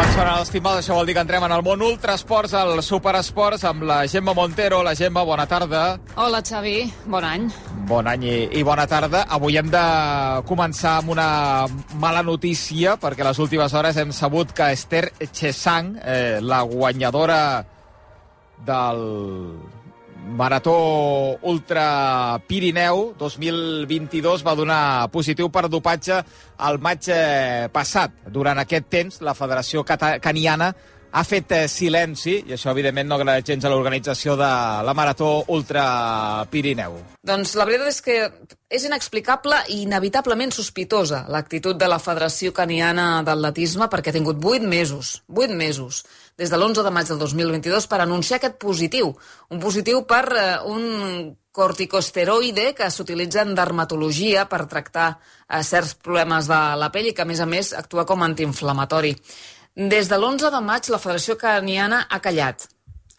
Quan sonen els timbals, això vol dir que entrem en el món ultrasports, al superesports, amb la Gemma Montero. La Gemma, bona tarda. Hola, Xavi. Bon any. Bon any i, i bona tarda. Avui hem de començar amb una mala notícia, perquè les últimes hores hem sabut que Esther Chesang, eh, la guanyadora del Marató Ultra Pirineu 2022 va donar positiu per dopatge al maig eh, passat. Durant aquest temps, la Federació Caniana ha fet eh, silenci, i això evidentment no agrada gens a l'organització de la Marató Ultra Pirineu. Doncs la veritat és que és inexplicable i inevitablement sospitosa l'actitud de la Federació Caniana d'Atletisme perquè ha tingut 8 mesos, 8 mesos, des de l'11 de maig del 2022 per anunciar aquest positiu. Un positiu per eh, un corticosteroide que s'utilitza en dermatologia per tractar eh, certs problemes de la pell i que, a més a més, actua com antiinflamatori. Des de l'11 de maig, la Federació Caniana ha callat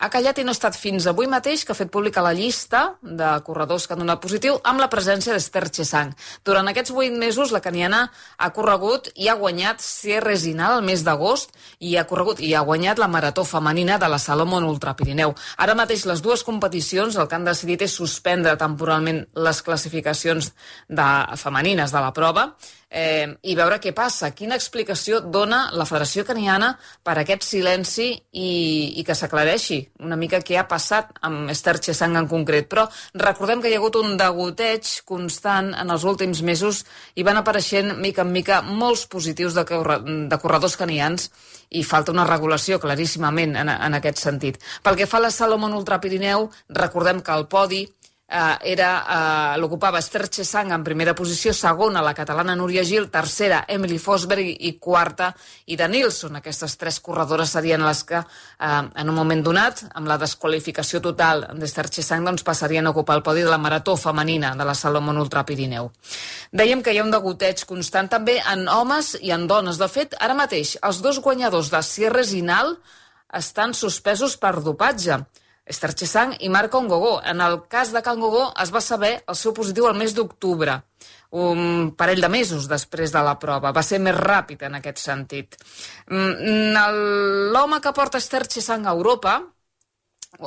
ha callat i no ha estat fins avui mateix que ha fet pública la llista de corredors que han donat positiu amb la presència d'Esther Chesang. Durant aquests vuit mesos, la caniana ha corregut i ha guanyat Sierra Resinal el mes d'agost i ha corregut i ha guanyat la marató femenina de la Salomon Ultra Pirineu. Ara mateix les dues competicions el que han decidit és suspendre temporalment les classificacions de, femenines de la prova eh, i veure què passa. Quina explicació dona la Federació Caniana per aquest silenci i, i que s'aclareixi una mica què ha passat amb Esther Chesang en concret. Però recordem que hi ha hagut un degoteig constant en els últims mesos i van apareixent mica en mica molts positius de, de corredors canians i falta una regulació claríssimament en, en aquest sentit. Pel que fa a la Salomon Ultra Pirineu, recordem que el podi eh, era eh, l'ocupava Esther Chesang en primera posició, segona la catalana Núria Gil, tercera Emily Fosberg i, quarta Ida Nilsson. Aquestes tres corredores serien les que eh, en un moment donat, amb la desqualificació total d'Esther Chesang, doncs passarien a ocupar el podi de la marató femenina de la Salomon Ultra Pirineu. Dèiem que hi ha un degoteig constant també en homes i en dones. De fet, ara mateix, els dos guanyadors de Sierra Zinal estan suspesos per dopatge. Esther Chesang i Marc Ongogó. En el cas de Can Gogó es va saber el seu positiu el mes d'octubre, un parell de mesos després de la prova. Va ser més ràpid en aquest sentit. Mm, l'home que porta Esther Chesang a Europa,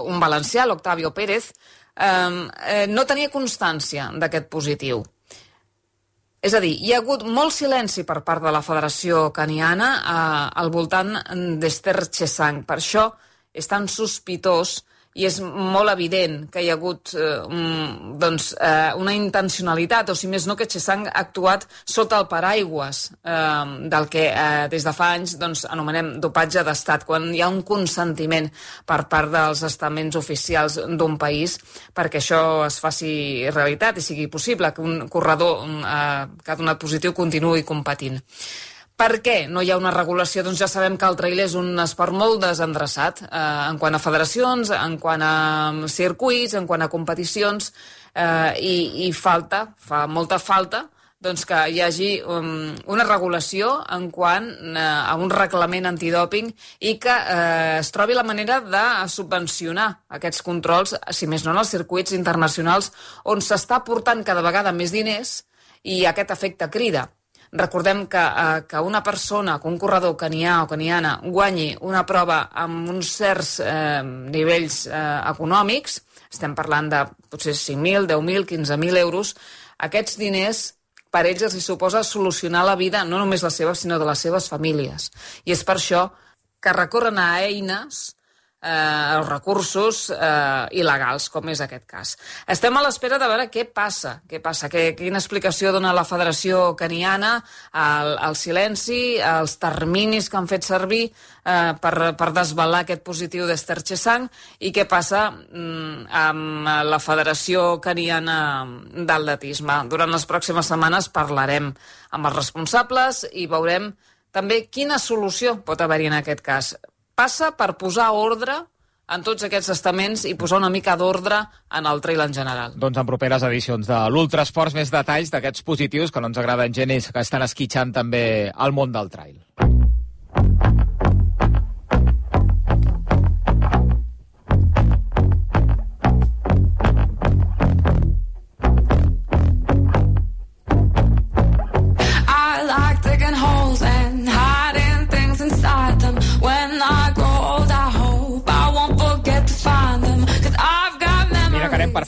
un valencià, l'Octavio Pérez, eh, no tenia constància d'aquest positiu. És a dir, hi ha hagut molt silenci per part de la Federació Caniana eh, al voltant d'Esther Chesang. Per això és tan sospitós i és molt evident que hi ha hagut eh, un, doncs, eh, una intencionalitat, o si més no, que Chesang ha actuat sota el paraigües eh, del que eh, des de fa anys doncs, anomenem dopatge d'estat, quan hi ha un consentiment per part dels estaments oficials d'un país perquè això es faci realitat i sigui possible que un corredor eh, que ha donat positiu continuï competint. Per què no hi ha una regulació? Doncs ja sabem que el trail és un esport molt desendreçat eh, en quant a federacions, en quant a circuits, en quant a competicions, eh, i, i falta, fa molta falta, doncs que hi hagi um, una regulació en quant uh, a un reglament antidòping i que uh, es trobi la manera de subvencionar aquests controls, si més no en els circuits internacionals, on s'està portant cada vegada més diners i aquest efecte crida. Recordem que, eh, que una persona, que un corredor canià o caniana guanyi una prova amb uns certs eh, nivells eh, econòmics, estem parlant de potser 5.000, 10.000, 15.000 euros, aquests diners per ells els suposa solucionar la vida, no només la seva, sinó de les seves famílies. I és per això que recorren a eines eh, els recursos eh, il·legals, com és aquest cas. Estem a l'espera de veure què passa, què passa, que, quina explicació dona la Federació Caniana al, al silenci, als terminis que han fet servir eh, per, per desvelar aquest positiu d'Ester Chesang i què passa mm, amb la Federació Caniana d'Atletisme. Durant les pròximes setmanes parlarem amb els responsables i veurem també quina solució pot haver-hi en aquest cas passa per posar ordre en tots aquests estaments i posar una mica d'ordre en el trail en general. Doncs en properes edicions de l'Ultrasports més detalls d'aquests positius que no ens agraden gent i que estan esquitxant també al món del trail.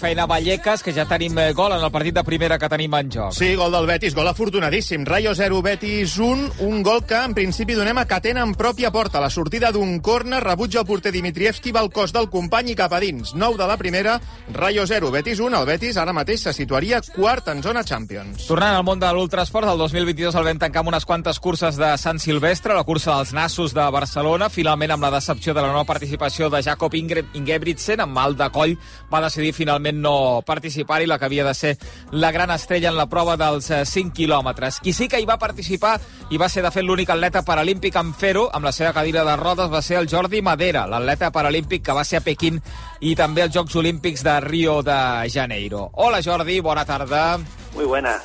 Feina Vallecas, que ja tenim eh, gol en el partit de primera que tenim en joc. Sí, gol del Betis, gol afortunadíssim. Rayo 0, Betis 1, un gol que en principi donem a Catena en pròpia porta. La sortida d'un córner, rebutja el porter Dimitrievski, va al cos del company i cap a dins. 9 de la primera, Rayo 0, Betis 1. El Betis ara mateix se situaria quart en zona Champions. Tornant al món de l'ultrasport, el 2022 el vam tancar amb unes quantes curses de Sant Silvestre, la cursa dels Nassos de Barcelona, finalment amb la decepció de la nova participació de Jacob Ingebrigtsen, amb mal de coll va decidir finalment no participar i la que havia de ser la gran estrella en la prova dels 5 eh, quilòmetres. Qui sí que hi va participar i va ser, de fet, l'únic atleta paralímpic en fer-ho, amb la seva cadira de rodes, va ser el Jordi Madera, l'atleta paralímpic que va ser a Pequín i també als Jocs Olímpics de Rio de Janeiro. Hola, Jordi, bona tarda. Muy buena.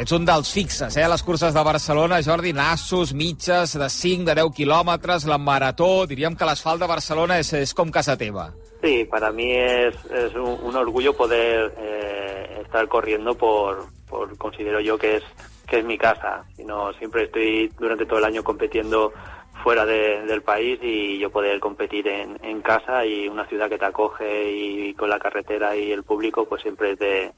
Ets un dels fixes, eh, les curses de Barcelona, Jordi, nassos, mitges, de 5, de 10 quilòmetres, la marató, diríem que l'asfalt de Barcelona és, és com casa teva. Sí, para mí es, es un, un, orgullo poder eh, estar corriendo por, por, considero yo que es, que es mi casa. Sino, siempre estoy durante todo el año compitiendo fuera de, del país y yo poder competir en, en, casa y una ciudad que te acoge y, con la carretera y el público, pues siempre es de,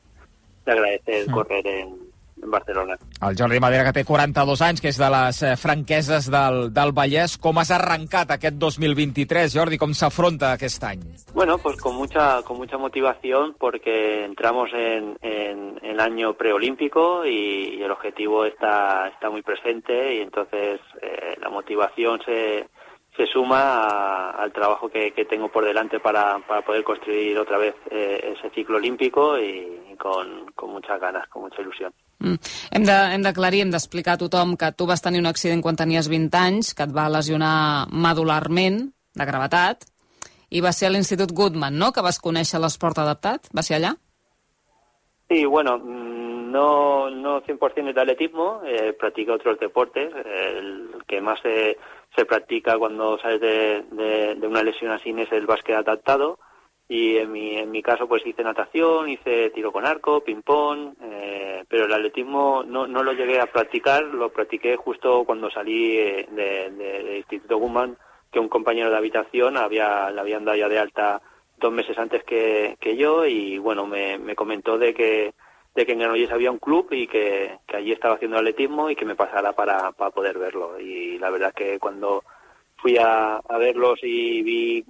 de agradecer mm. correr en, en Barcelona. El Jordi Madera, que té 42 anys, que és de les eh, franqueses del, del Vallès. Com has arrancat aquest 2023, Jordi? Com s'afronta aquest any? Bueno, pues con mucha, con mucha motivación porque entramos en, en, en año preolímpico y, y el objetivo está, está muy presente y entonces eh, la motivación se, se suma a, al trabajo que, que, tengo por delante para, para poder construir otra vez eh, ese ciclo olímpico y, y con, con muchas ganas, con mucha ilusión. Mm. Hem d'aclarir, hem d'explicar a tothom que tu vas tenir un accident quan tenies 20 anys, que et va lesionar medularment, de gravetat, i va ser a l'Institut Goodman, no?, que vas conèixer l'esport adaptat. Va ser allà? Sí, bueno, no, no 100% de atletismo, eh, practico otros deportes. El que más se, se practica cuando sales de, de, de una lesión así es el básquet adaptado. Y en mi, en mi caso pues hice natación, hice tiro con arco, ping-pong, eh, pero el atletismo no, no lo llegué a practicar, lo practiqué justo cuando salí eh, del de, Instituto Guzmán, que un compañero de habitación había, le habían dado ya de alta dos meses antes que, que yo y bueno, me, me comentó de que de que en Granollers había un club y que, que allí estaba haciendo atletismo y que me pasara para, para poder verlo. Y la verdad que cuando fui a, a verlos y vi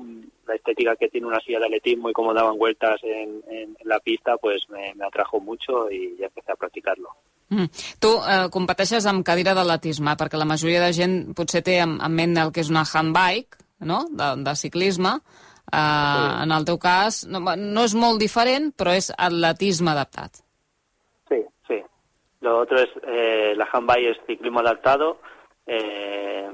la estética que tiene una silla de atletismo y cómo daban vueltas en, en, en la pista, pues me, me atrajo mucho y ya empecé a practicarlo. Mm. Tu eh, competeixes amb cadira d'atletisme, perquè la majoria de gent potser té en, en ment el que és una handbike, no?, de, de ciclisme. Eh, sí. En el teu cas, no, no és molt diferent, però és atletisme adaptat. Sí, sí. Lo otro es, eh, la handbike es ciclismo adaptado, eh,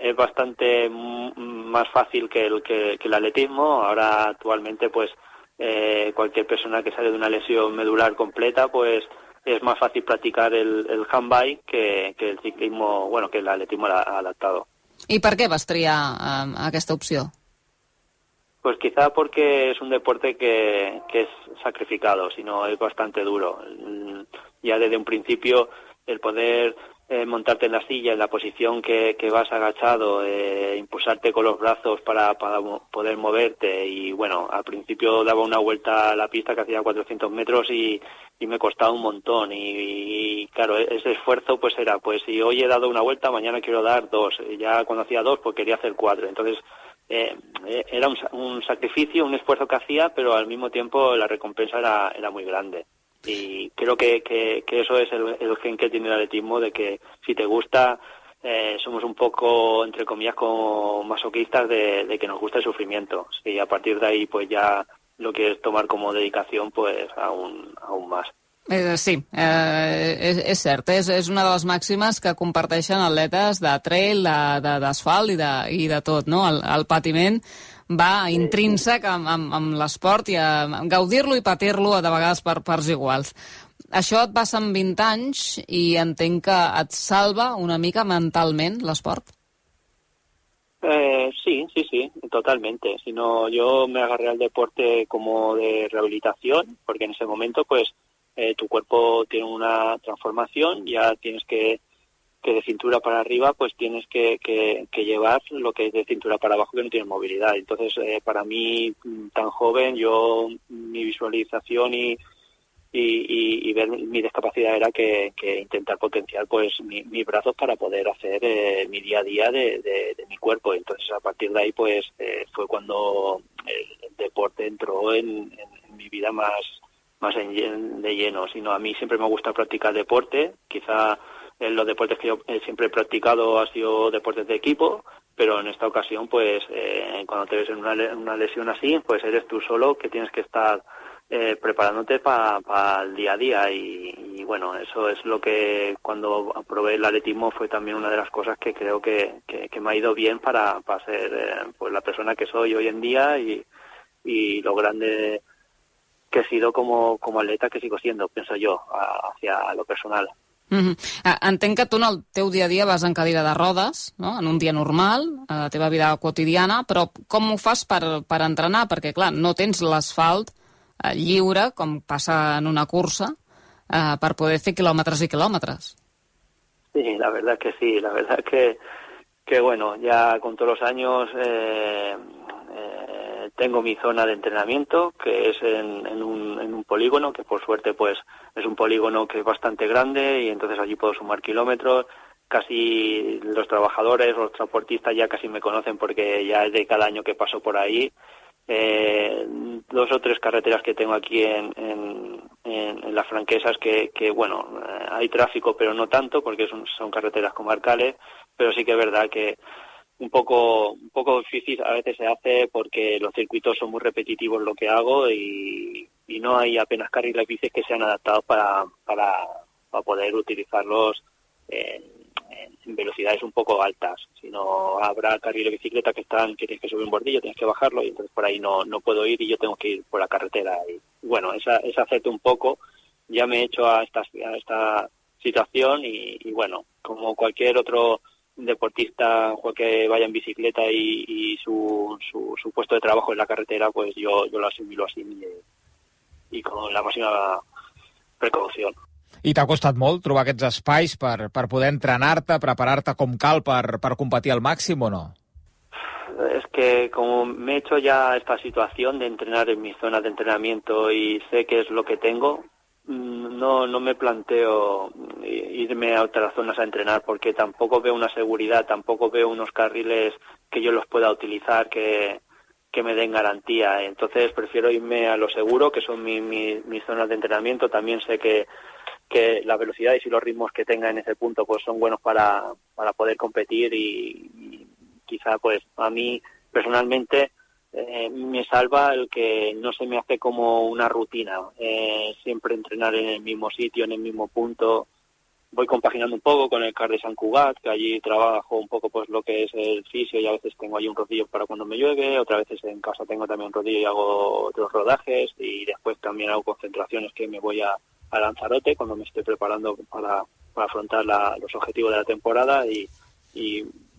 es bastante más fácil que el, que, que el atletismo. Ahora actualmente pues eh, cualquier persona que sale de una lesión medular completa pues es más fácil practicar el, el handbike que, que el ciclismo, bueno, que el atletismo adaptado. I per què vas triar eh, aquesta opció? Pues quizá porque es un deporte que, que es sacrificado, sino es bastante duro. Ya desde un principio el poder eh, montarte en la silla, en la posición que, que vas agachado, eh, impulsarte con los brazos para, para poder moverte. Y bueno, al principio daba una vuelta a la pista que hacía 400 metros y, y me costaba un montón. Y, claro, e-, ese esfuerzo pues era, pues si hoy he dado una vuelta, mañana quiero dar dos, ya cuando hacía dos pues quería hacer cuatro, entonces eh, eh era un, un sacrificio, un esfuerzo que hacía, pero al mismo tiempo la recompensa era, era muy grande y creo que, que, eso es el, el, gen que tiene el atletismo de que si te gusta eh, somos un poco entre comillas como masoquistas de, que nos gusta el sufrimiento. Y a partir de ahí pues ya lo quieres tomar como dedicación pues aún, aún más. Eh, sí, eh, és, és cert, és una de les màximes que comparteixen atletes de trail, d'asfalt i, de, i de tot, no? El, el patiment va intrínsec amb, amb, amb l'esport i a gaudir-lo i patir-lo de vegades per parts iguals. Això et passa amb 20 anys i entenc que et salva una mica mentalment l'esport? Eh, sí, sí, sí, totalmente. Si no, yo me agarré al deporte como de rehabilitación, porque en ese momento, pues, eh, tu cuerpo tiene una transformación, ya tienes que que de cintura para arriba pues tienes que, que, llevar lo que es de cintura para abajo que no tienes movilidad. Entonces, eh, para mí, mm, tan joven, yo, mi visualización y, y, ver mi discapacidad era que, intentar potenciar pues mi, mis brazos para poder hacer eh, mi día a día de, de, de, mi cuerpo. Entonces, a partir de ahí, pues eh, fue cuando el, deporte entró en, mi vida más más de lleno, sino a mí siempre me gusta practicar deporte, quizá en los deportes que yo siempre he practicado ha sido deportes de equipo, pero en esta ocasión, pues, eh, cuando te ves en una, una, lesión así, pues eres tú solo que tienes que estar eh, preparándote para pa el día a día y, bueno, eso es lo que cuando probé el atletismo fue también una de las cosas que creo que, que, que me ha ido bien para, para ser eh, pues la persona que soy hoy en día y, y lo grande que he sido como, como atleta que sigo siendo, pienso yo, hacia lo personal. Mm -hmm. Entenc que tu en el teu dia a dia vas en cadira de rodes, no? en un dia normal, a la teva vida quotidiana, però com ho fas per, per entrenar? Perquè, clar, no tens l'asfalt eh, lliure, com passa en una cursa, eh, per poder fer quilòmetres i quilòmetres. Sí, la verdad que sí, la verdad que, que bueno, ya con todos los años eh, eh, tengo mi zona de entrenamiento, que es en, un, en un polígono, que por suerte pues es un polígono que es bastante grande y entonces allí puedo sumar kilómetros. Casi los trabajadores, los transportistas ya casi me conocen porque ya es de cada año que paso por ahí. Eh, dos o tres carreteras que tengo aquí en, las franquesas que, bueno, eh, hay tráfico pero no tanto porque son carreteras comarcales, pero sí que es verdad que un poco un poco difícil a veces se hace porque los circuitos son muy repetitivos lo que hago y, y no hay apenas carriles bicis que sean adaptados para, para, para poder utilizarlos en, en, velocidades un poco altas. Si no habrá carriles de bicicleta que están que tienes que subir un bordillo, tienes que bajarlo y entonces por ahí no, no puedo ir y yo tengo que ir por la carretera. Y bueno, esa, esa hacerte un poco. Ya me he hecho a esta, a esta situación y, y bueno, como cualquier otro deportista que vaya en bicicleta y, y su, su, su, puesto de trabajo en la carretera, pues yo, yo lo asimilo así y, y con la máxima precaució. I t'ha costat molt trobar aquests espais per, per poder entrenar-te, preparar-te com cal per, per competir al màxim o no? Es que como me he hecho ya esta situación de entrenar en mi zona de entrenamiento y sé qué es lo que tengo, no, no me planteo irme a otras zonas a entrenar porque tampoco veo una seguridad, tampoco veo unos carriles que yo los pueda utilizar que, que me den garantía. Entonces prefiero irme a lo seguro, que son mi, mi, mis zonas de entrenamiento. También sé que, que las velocidades y los ritmos que tenga en ese punto pues son buenos para, para poder competir y, y quizá pues a mí personalmente eh, me salva el que no se me hace como una rutina, eh, siempre entrenar en el mismo sitio, en el mismo punto. Voy compaginando un poco con el CAR de San Cugat, que allí trabajo un poco pues lo que es el fisio y a veces tengo ahí un rodillo para cuando me llueve, otras veces en casa tengo también un rodillo y hago otros rodajes y después también hago concentraciones que me voy a, a Lanzarote cuando me estoy preparando para, afrontar la, los objetivos de la temporada y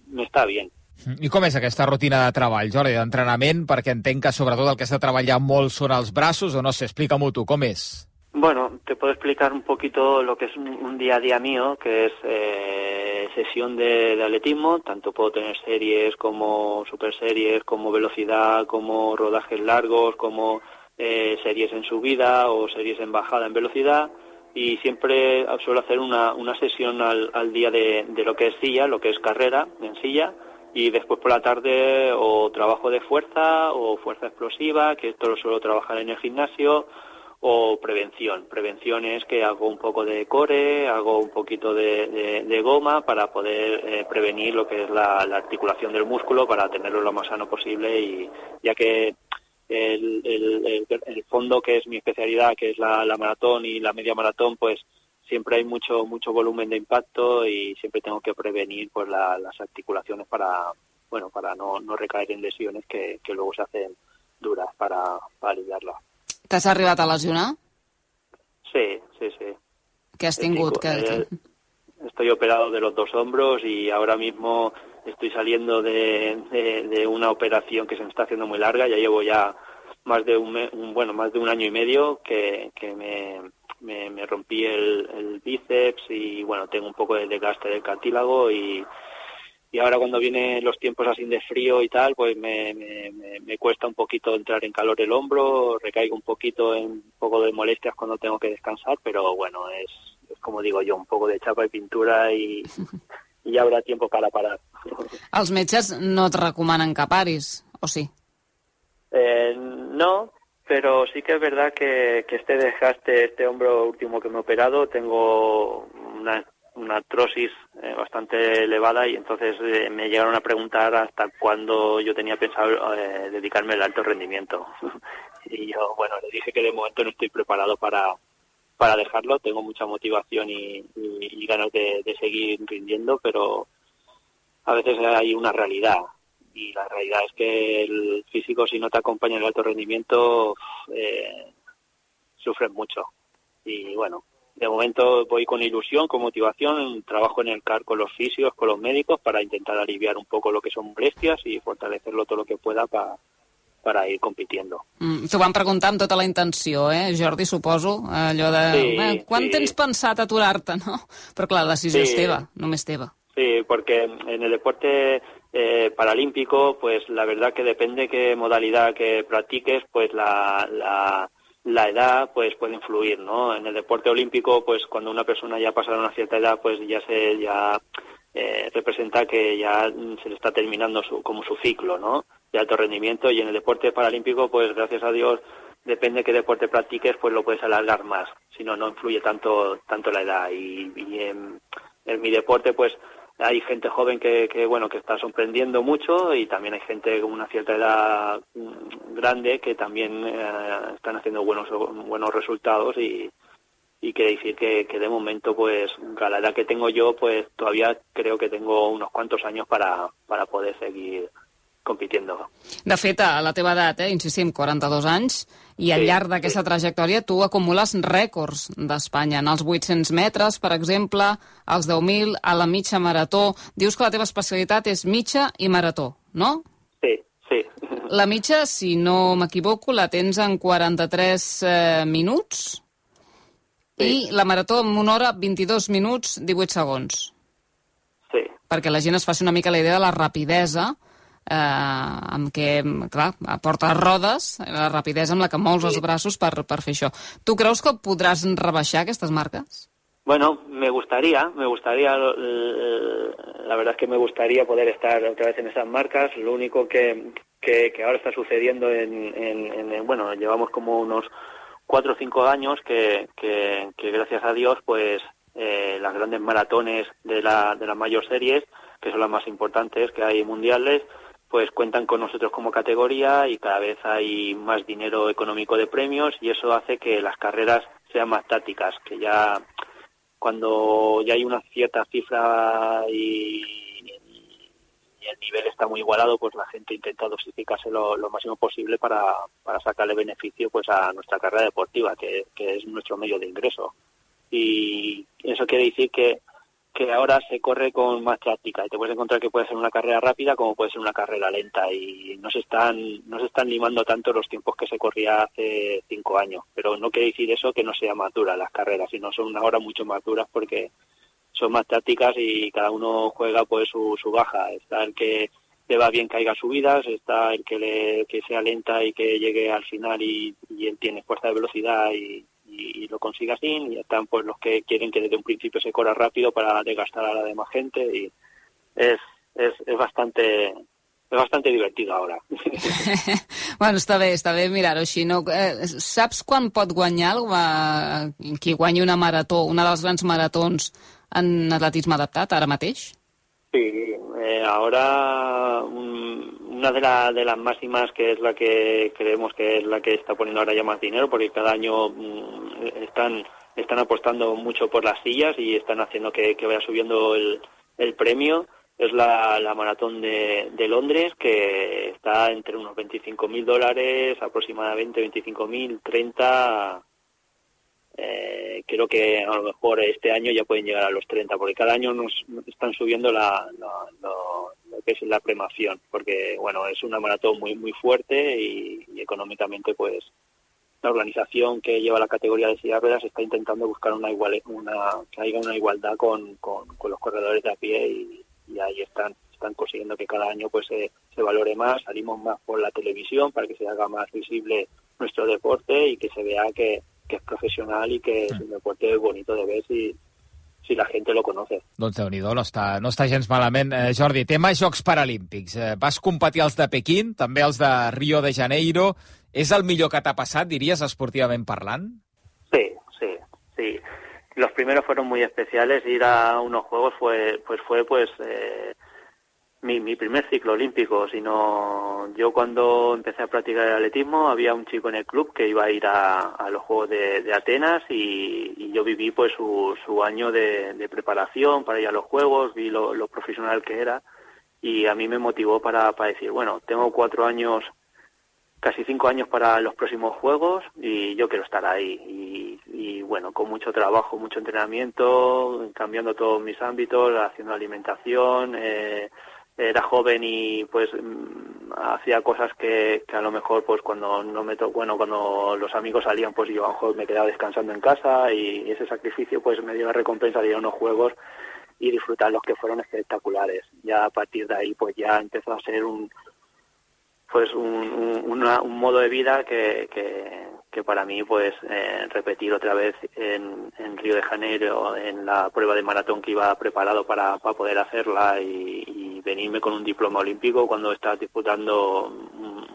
me está bien. I com és aquesta rutina de treball, Jordi, d'entrenament? Perquè entenc que sobretot el que s'ha de treballar molt són els braços, o no sé, explica-m'ho tu, com? Bueno, te puedo explicar un poquito lo que es un, día a día mío, que es eh, sesión de, atletismo, tanto puedo tener series como super series, como velocidad, como rodajes largos, como eh, series en subida o series en bajada en velocidad, y siempre suelo hacer una, sesión al, al día de lo que es silla, lo que es carrera en silla, y después por la tarde o trabajo de fuerza o fuerza explosiva, que esto lo suelo trabajar en el gimnasio, o prevención. Prevención es que hago un poco de core, hago un poquito de, de, goma para poder eh, prevenir lo que es la, la, articulación del músculo para tenerlo lo más sano posible y ya que el, el, el, fondo que es mi especialidad, que es la maratón y la media maratón, pues siempre hay mucho mucho volumen de impacto y siempre tengo que prevenir pues la, las articulaciones para bueno para no, no recaer en lesiones que, que luego se hacen duras para, para aliviarla. T'has arribat a lesionar? Sí, sí, sí. ¿Qué has tingut? que, eh, estoy operado de los dos hombros y ahora mismo estoy saliendo de, de, de, una operación que se me está haciendo muy larga. Ya llevo ya más de un, un, bueno más de un año y medio que, que me, me, me rompí el, el, bíceps y bueno tengo un poco de desgaste del cartílago y, y ahora cuando vienen los tiempos así de frío y tal pues me, me, me, cuesta un poquito entrar en calor el hombro recaigo un poquito en un poco de molestias cuando tengo que descansar pero bueno es, es como digo yo un poco de chapa y pintura y, y ya habrá tiempo para parar Els metges no et recomanen que paris, o sí? Eh, no, pero sí que es verdad que, que este desgaste, este hombro último que me he operado, tengo una, una eh, bastante elevada y entonces eh, me llegaron a preguntar hasta cuándo yo tenía pensado eh, dedicarme al alto rendimiento. y yo, bueno, le dije que de momento no estoy preparado para, para dejarlo, tengo mucha motivación y, y, ganas de seguir rindiendo, pero a veces hay una realidad y la realidad es que el físico si no te acompaña en el alto rendimiento eh, sufres mucho y bueno de momento voy con ilusión, con motivación, trabajo en el CAR con los fisios, con los médicos para intentar aliviar un poco lo que son molestias y fortalecerlo todo lo que pueda para per a ir compitiendo. Mm, T'ho van preguntar amb tota la intenció, eh, Jordi, suposo, allò de... Sí, eh, quan sí. tens pensat aturar-te, no? Però clar, la decisió Sí. és teva, només teva. Sí, porque en el deporte eh, paralímpico, pues la verdad que depende qué modalidad que practiques, pues la, la, edad pues puede influir, ¿no? En el deporte olímpico, pues cuando una persona ya pasa una cierta edad, pues ya se ya eh, representa que ya se le está terminando su, como su ciclo, ¿no? De alto rendimiento y en el deporte paralímpico, pues gracias a Dios, depende qué deporte practiques, pues lo puedes alargar más, si no no influye tanto tanto la edad y, en mi deporte, pues hay gente joven que, que bueno que está sorprendiendo mucho y también hay gente con una cierta edad mm, grande que también eh, están haciendo buenos buenos resultados y, y quiere decir que, que de momento pues a la edad que tengo yo pues todavía creo que tengo unos cuantos años para, para poder seguir compitiendo. De fet, a la teva edat, eh, insistim, 42 anys, i al Sí, llarg d'aquesta sí. trajectòria tu acumules rècords d'Espanya. En els 800 metres, per exemple, als 10.000, a la mitja marató. Dius que la teva especialitat és mitja i marató, no? Sí, sí. La mitja, si no m'equivoco, la tens en 43 eh, minuts Sí. i la marató en una hora 22 minuts 18 segons. Sí. perquè la gent es faci una mica la idea de la rapidesa eh, amb què, clar, porta rodes, la rapidesa amb la que mous els braços per, per fer això. Tu creus que podràs rebaixar aquestes marques? Bueno, me gustaría, me gustaría, eh, la verdad es que me gustaría poder estar otra vez en esas marcas. Lo único que, que, que ahora está sucediendo en, en, en- bueno, llevamos como unos cuatro o cinco años que, que, que gracias a Dios, pues eh, las grandes maratones de la, de las mayor series, que son las más importantes que hay mundiales, pues cuentan con nosotros como categoría y cada vez hay más dinero económico de premios y eso hace que las carreras sean más tácticas, que ya cuando ya hay una cierta cifra y, el nivel está muy igualado, pues la gente intenta dosificarse lo, lo máximo posible para, para sacarle beneficio pues a nuestra carrera deportiva, que, que es nuestro medio de ingreso. Y eso quiere decir que, que ahora se corre con más práctica. Y te puedes encontrar que puede ser una carrera rápida como puede ser una carrera lenta. Y no se están no se están limando tanto los tiempos que se corría hace cinco años. Pero no quiere decir eso que no sea más dura las carreras sino son ahora mucho más duras porque son más tácticas y cada uno juega pues su, su baja. Está el que le va bien haya subidas. Está el que le que sea lenta y que llegue al final y, y él tiene fuerza de velocidad y, y, y lo consiga así y están pues los que quieren que desde un principio se corra rápido para desgastar a la demás gente y es, es, es bastante es bastante divertido ahora. bueno, està bé, està bé mirar-ho així. No? Eh, saps quan pot guanyar algú, eh, qui guanyi una marató, una de les grans maratons en atletisme adaptat, ara mateix? Sí, eh, ahora un- una de, la- de las máximas que es la que creemos que es la que está poniendo ahora ya más dinero porque cada año mm, están están apostando mucho por las sillas y están haciendo que, vaya subiendo el, el premio. Es la, la maratón de, de Londres que está entre unos 25 mil dólares aproximadamente 25 mil 30 eh, creo que a lo mejor este año ya pueden llegar a los 30, porque cada año nos están subiendo la, la- que es la premación, porque bueno, es una maratón muy muy fuerte y, económicamente pues la organización que lleva la categoría de silla ruedas está intentando buscar una igual una que haya una igualdad con, con, los corredores de a pie y, ahí están están consiguiendo que cada año pues se, se valore más, salimos más por la televisión para que se haga más visible nuestro deporte y que se vea que, que es professional i que és un deporte bonito de ver si, si la gent lo conoce. Doncs déu nhi no, està, no està gens malament. Eh, Jordi, tema Jocs Paralímpics. Eh, vas competir els de Pequín, també els de Rio de Janeiro. És el millor que t'ha passat, diries, esportivament parlant? Sí, sí, sí. Los primeros fueron muy especiales. Ir a unos juegos fue, pues fue, pues, eh, mi, mi primer ciclo olímpico, sino yo cuando empecé a practicar el atletismo había un chico en el club que iba a ir a, los Juegos de, Atenas y, yo viví pues su, su año de, preparación para ir a los Juegos, vi lo, profesional que era y a mí me motivó para, para decir, bueno, tengo cuatro años, casi cinco años para los próximos Juegos y yo quiero estar ahí. Y, y bueno, con mucho trabajo, mucho entrenamiento, cambiando todos mis ámbitos, haciendo alimentación, eh, era joven y pues mm, hacía cosas que, que, a lo mejor pues cuando no me bueno cuando los amigos salían pues yo a lo mejor me quedaba descansando en casa y ese sacrificio pues me dio la recompensa de ir a unos juegos y disfrutar los que fueron espectaculares. Ya a partir de ahí pues ya empezó a ser un pues un, un, un modo de vida que, que, que para mí pues eh, repetir otra vez en, en, Río de Janeiro en la prueba de maratón que iba preparado para, para poder hacerla y, venirme con un diploma olímpico cuando estás disputando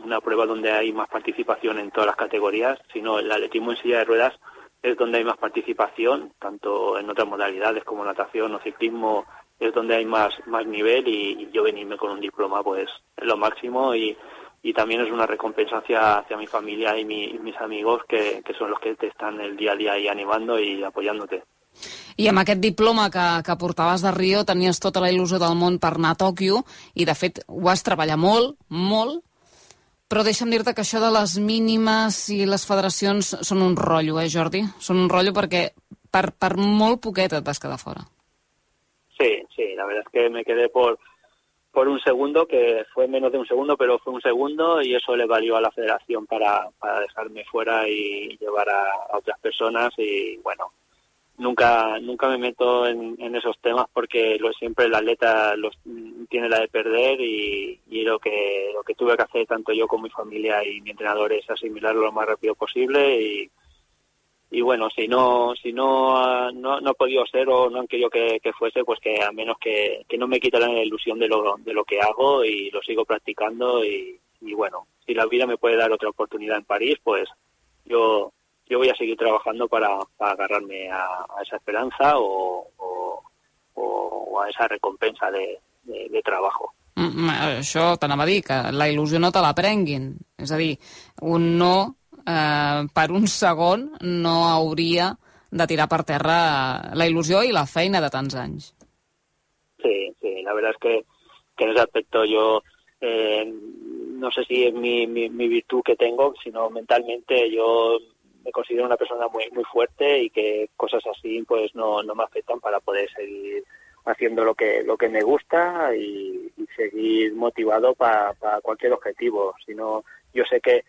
una prueba donde hay más participación en todas las categorías, sino el atletismo en silla de ruedas es donde hay más participación, tanto en otras modalidades como natación o ciclismo es donde hay más, más nivel y, y yo venirme con un diploma pues es lo máximo y y también es una recompensa hacia, hacia mi familia y, mi, y mis amigos que, que son los que te están el día a día ahí animando y apoyándote. I amb aquest diploma que, que portaves de Rio tenies tota la il·lusió del món per anar a Tòquio i, de fet, ho vas treballar molt, molt, però deixa'm dir-te que això de les mínimes i les federacions són un rotllo, eh, Jordi? Són un rotllo perquè per, per molt poquet et vas quedar fora. Sí, sí, la verdad es que me quedé por, por un segundo, que fue menos de un segundo, pero fue un segundo y eso le valió a la federación para, para dejarme fuera y llevar a, otras personas. Y bueno, nunca nunca me meto en, esos temas porque lo, siempre el atleta los, tiene la de perder y, y, lo que lo que tuve que hacer tanto yo como mi familia y mi entrenador es asimilarlo lo más rápido posible y, y bueno, si no si no, no, no ha podido ser o no han querido que, que fuese, pues que a menos que, que, no me quite la ilusión de lo, de lo que hago y lo sigo practicando y, y bueno, si la vida me puede dar otra oportunidad en París, pues yo yo voy a seguir trabajando para, agarrarme a, esa esperanza o, o, a esa recompensa de, de, trabajo. Mm, mm això t'anava la il·lusió no te la prenguin. És a dir, un no eh, per un segon no hauria de tirar per terra la il·lusió i la feina de tants anys. Sí, sí, la verdad es que, en ese aspecto yo eh, no sé si es mi, mi, mi virtud que tengo, sino mentalmente yo me considero una persona muy muy fuerte y que cosas así pues no, no me afectan para poder seguir haciendo lo que lo que me gusta y, seguir motivado para, cualquier objetivo. Sino yo sé que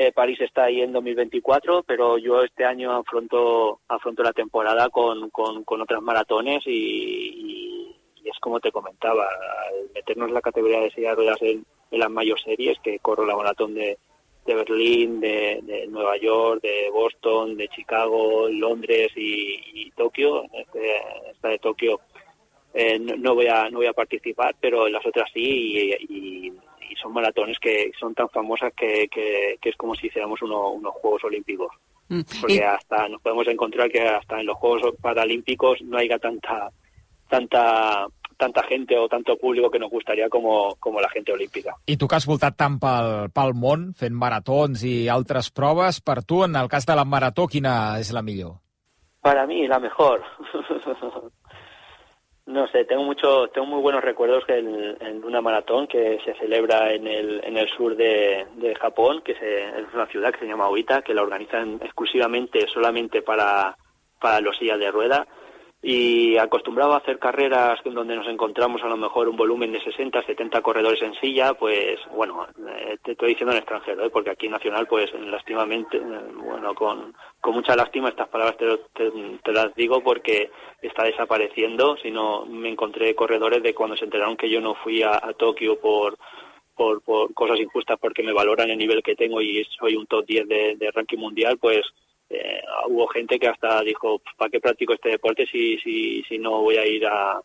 eh, París está ahí en 2024, pero yo este año afronto, afronto la temporada con, con, con otras maratones y, y, es como te comentaba, meternos en la categoría de silla ruedas en, las mayor series, que corro la maratón de, de Berlín, de, de, Nueva York, de Boston, de Chicago, Londres y, y Tokio, este, esta de Tokio eh, no, no, voy a no voy a participar, pero en las otras sí y, y y son maratones que son tan famosas que, que, que es como si hiciéramos uno, unos Juegos Olímpicos. Mm. Porque y... hasta nos podemos encontrar que hasta en los Juegos Paralímpicos no haya tanta tanta tanta gente o tanto público que nos gustaría como, como la gente olímpica. I tu que has voltat tant pel, pel món, fent maratons i altres proves, per tu, en el cas de la marató, quina és la millor? Para mí, la mejor. No sé, tengo mucho, tengo muy buenos recuerdos en, en, una maratón que se celebra en el, en el sur de, de Japón, que se, es una ciudad que se llama Oita, que la organizan exclusivamente solamente para, para los sillas de rueda. Y acostumbrado a hacer carreras donde nos encontramos a lo mejor un volumen de 60, 70 corredores en silla, pues bueno, eh, te estoy diciendo en extranjero, ¿eh? porque aquí Nacional, pues lastimamente, eh, bueno, con, con mucha lástima estas palabras te, te, las digo porque está desapareciendo, si no me encontré corredores de cuando se enteraron que yo no fui a, Tokio por, por, cosas injustas porque me valoran el nivel que tengo y soy un top 10 de, de ranking mundial, pues eh, hubo gente que hasta dijo, ¿para qué practico este deporte si, si, si no voy a ir a...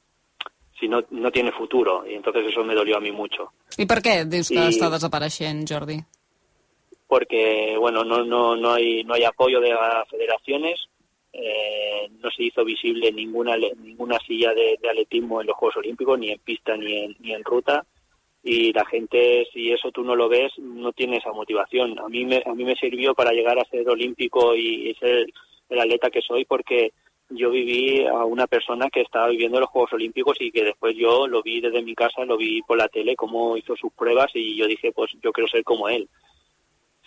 si no, no tiene futuro? Y entonces eso me dolió a mí mucho. ¿Y por qué dius que y... està desapareixent, Jordi? Porque, bueno, no, no, no, hay, no hay apoyo de las federaciones, eh, no se hizo visible ninguna ninguna silla de, de, atletismo en los Juegos Olímpicos, ni en pista ni en, ni en ruta y la gente si eso tú no lo ves no tiene esa motivación a mí me a mí me sirvió para llegar a ser olímpico y ser el atleta que soy porque yo viví a una persona que estaba viviendo los Juegos Olímpicos y que después yo lo vi desde mi casa, lo vi por la tele, cómo hizo sus pruebas y yo dije, pues yo quiero ser como él.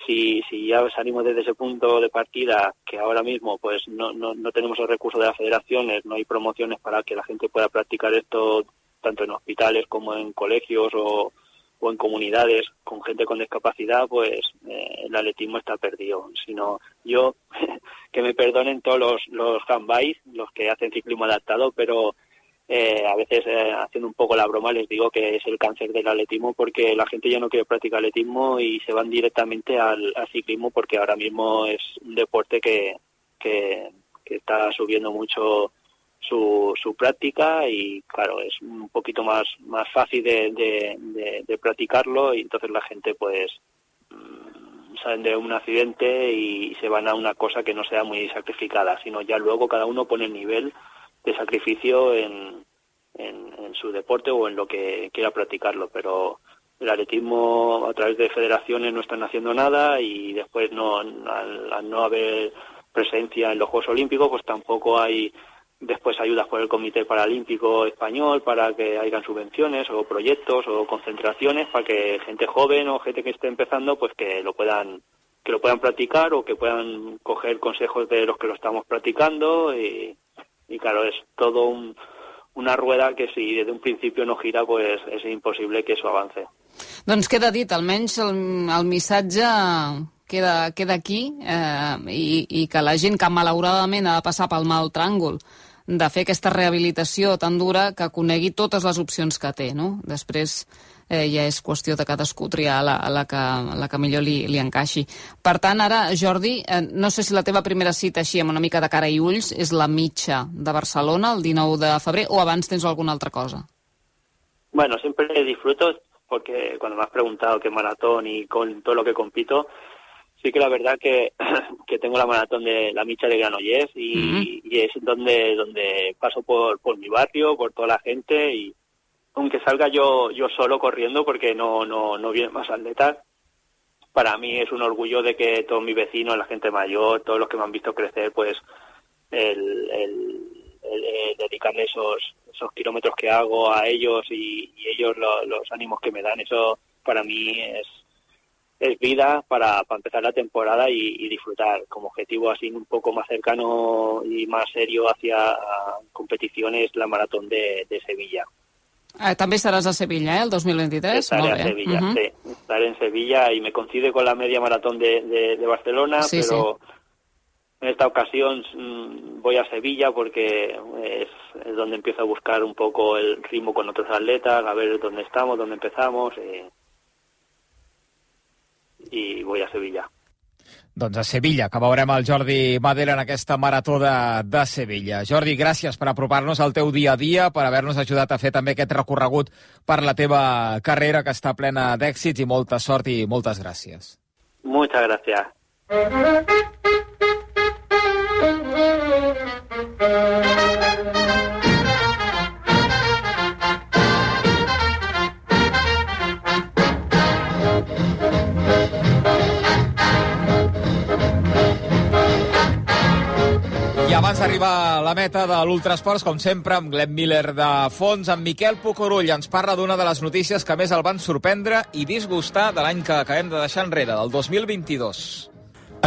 Si, si ya salimos desde ese punto de partida, que ahora mismo pues no, no, no tenemos el recurso de las federaciones, no hay promociones para que la gente pueda practicar esto tanto en hospitales como en colegios o, o en comunidades con gente con discapacidad, pues eh, el atletismo está perdido. Sino yo, que me perdonen todos los, los handbys, los que hacen ciclismo adaptado, pero eh, a veces eh, haciendo un poco la broma les digo que es el cáncer del atletismo porque la gente ya no quiere practicar atletismo y se van directamente al, ciclismo porque ahora mismo es un deporte que, que está subiendo mucho su, su práctica y claro, es un poquito más, más fácil de, de, practicarlo y entonces la gente pues mm, salen de un accidente y se van a una cosa que no sea muy sacrificada, sino ya luego cada uno pone el nivel de sacrificio en, en, en su deporte o en lo que quiera practicarlo, pero el atletismo a través de federaciones no están haciendo nada y después no al, al no haber presencia en los Juegos Olímpicos pues tampoco hay después ayudas por el Comité Paralímpico Español para que hayan subvenciones o proyectos o concentraciones para que gente joven o gente que esté empezando pues que lo puedan que lo puedan practicar o que puedan coger consejos de los que lo estamos practicando y, y claro es todo un, una rueda que si desde un principio no gira pues és impossible que eso avance. Doncs queda dit, almenys el, el missatge queda, queda aquí eh, i, i que la gent que malauradament ha de passar pel mal tràngol de fer aquesta rehabilitació tan dura que conegui totes les opcions que té, no? Després eh, ja és qüestió de cadascú triar la, la, que, la que millor li, li encaixi. Per tant, ara, Jordi, eh, no sé si la teva primera cita així amb una mica de cara i ulls és la mitja de Barcelona, el 19 de febrer, o abans tens alguna altra cosa? Bueno, siempre disfruto porque cuando me has preguntado qué maratón y con todo lo que compito, sí que la verdad que, que tengo la maratón de la Micha de Granollers y, uh -huh. y es donde donde paso por, por mi barrio, por toda la gente y aunque salga yo yo solo corriendo porque no no no vienen más atletas, para mí es un orgullo de que todos mis vecinos, la gente mayor, todos los que me han visto crecer, pues el, el, el, el dedicarle esos esos kilómetros que hago a ellos y, y ellos lo, los ánimos que me dan, eso para mí es es vida para, para empezar la temporada y, y, disfrutar como objetivo así un poco más cercano y más serio hacia competiciones la maratón de, de Sevilla. Ah, també estaràs a Sevilla, eh, el 2023? Estaré a Sevilla, uh -huh. sí. Estaré en Sevilla y me coincide con la media maratón de, de, de Barcelona, sí, pero sí. en esta ocasión mmm, voy a Sevilla porque es, es, donde empiezo a buscar un poco el ritmo con otros atletas, a ver dónde estamos, dónde empezamos. Eh, i voy a Sevilla. Doncs a Sevilla, que veurem el Jordi Madera en aquesta marató de, de Sevilla. Jordi, gràcies per apropar-nos al teu dia a dia, per haver-nos ajudat a fer també aquest recorregut per la teva carrera, que està plena d'èxits, i molta sort i moltes gràcies. Muchas gracias. Abans d'arribar a la meta de l'Ultrasports, com sempre, amb Glenn Miller de fons, amb Miquel Pucorull ens parla d'una de les notícies que més el van sorprendre i disgustar de l'any que acabem de deixar enrere, del 2022.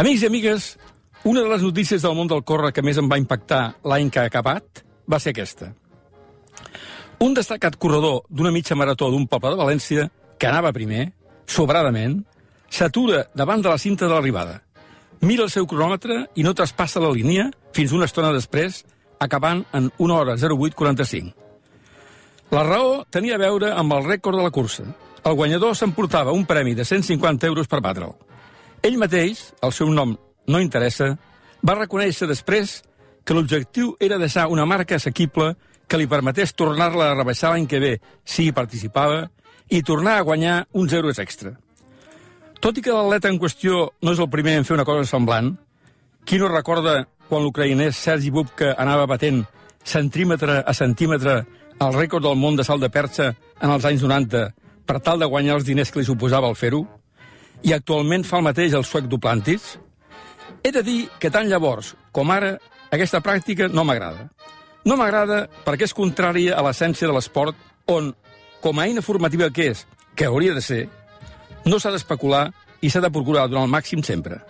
Amics i amigues, una de les notícies del món del córrer que més em va impactar l'any que ha acabat va ser aquesta. Un destacat corredor d'una mitja marató d'un poble de València, que anava primer, sobradament, s'atura davant de la cinta de l'arribada. Mira el seu cronòmetre i no traspassa la línia fins una estona després, acabant en 1 hora 08.45. La raó tenia a veure amb el rècord de la cursa. El guanyador s'emportava un premi de 150 euros per batre'l. Ell mateix, el seu nom no interessa, va reconèixer després que l'objectiu era deixar una marca assequible que li permetés tornar-la a rebaixar l'any que ve si hi participava i tornar a guanyar uns euros extra. Tot i que l'atleta en qüestió no és el primer en fer una cosa semblant, qui no recorda quan l'ucraïnès Sergi Bubka anava batent centímetre a centímetre el rècord del món de salt de perxa en els anys 90 per tal de guanyar els diners que li suposava el fer-ho? I actualment fa el mateix el suec Duplantis? He de dir que tant llavors com ara aquesta pràctica no m'agrada. No m'agrada perquè és contrària a l'essència de l'esport on, com a eina formativa que és, que hauria de ser, no s'ha d'especular i s'ha de procurar donar el màxim sempre.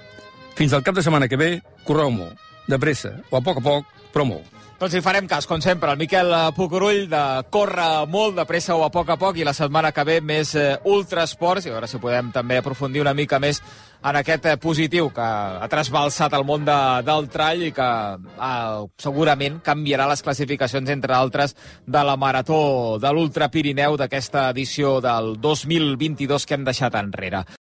Fins al cap de setmana que ve, correu molt, de pressa, o a poc a poc, però molt. Doncs hi farem cas, com sempre, el Miquel Pucurull de córrer molt de pressa o a poc a poc i la setmana que ve més eh, ultrasports i a veure si podem també aprofundir una mica més en aquest eh, positiu que ha trasbalsat el món de, del trall i que eh, segurament canviarà les classificacions, entre altres, de la marató de l'Ultra Pirineu d'aquesta edició del 2022 que hem deixat enrere.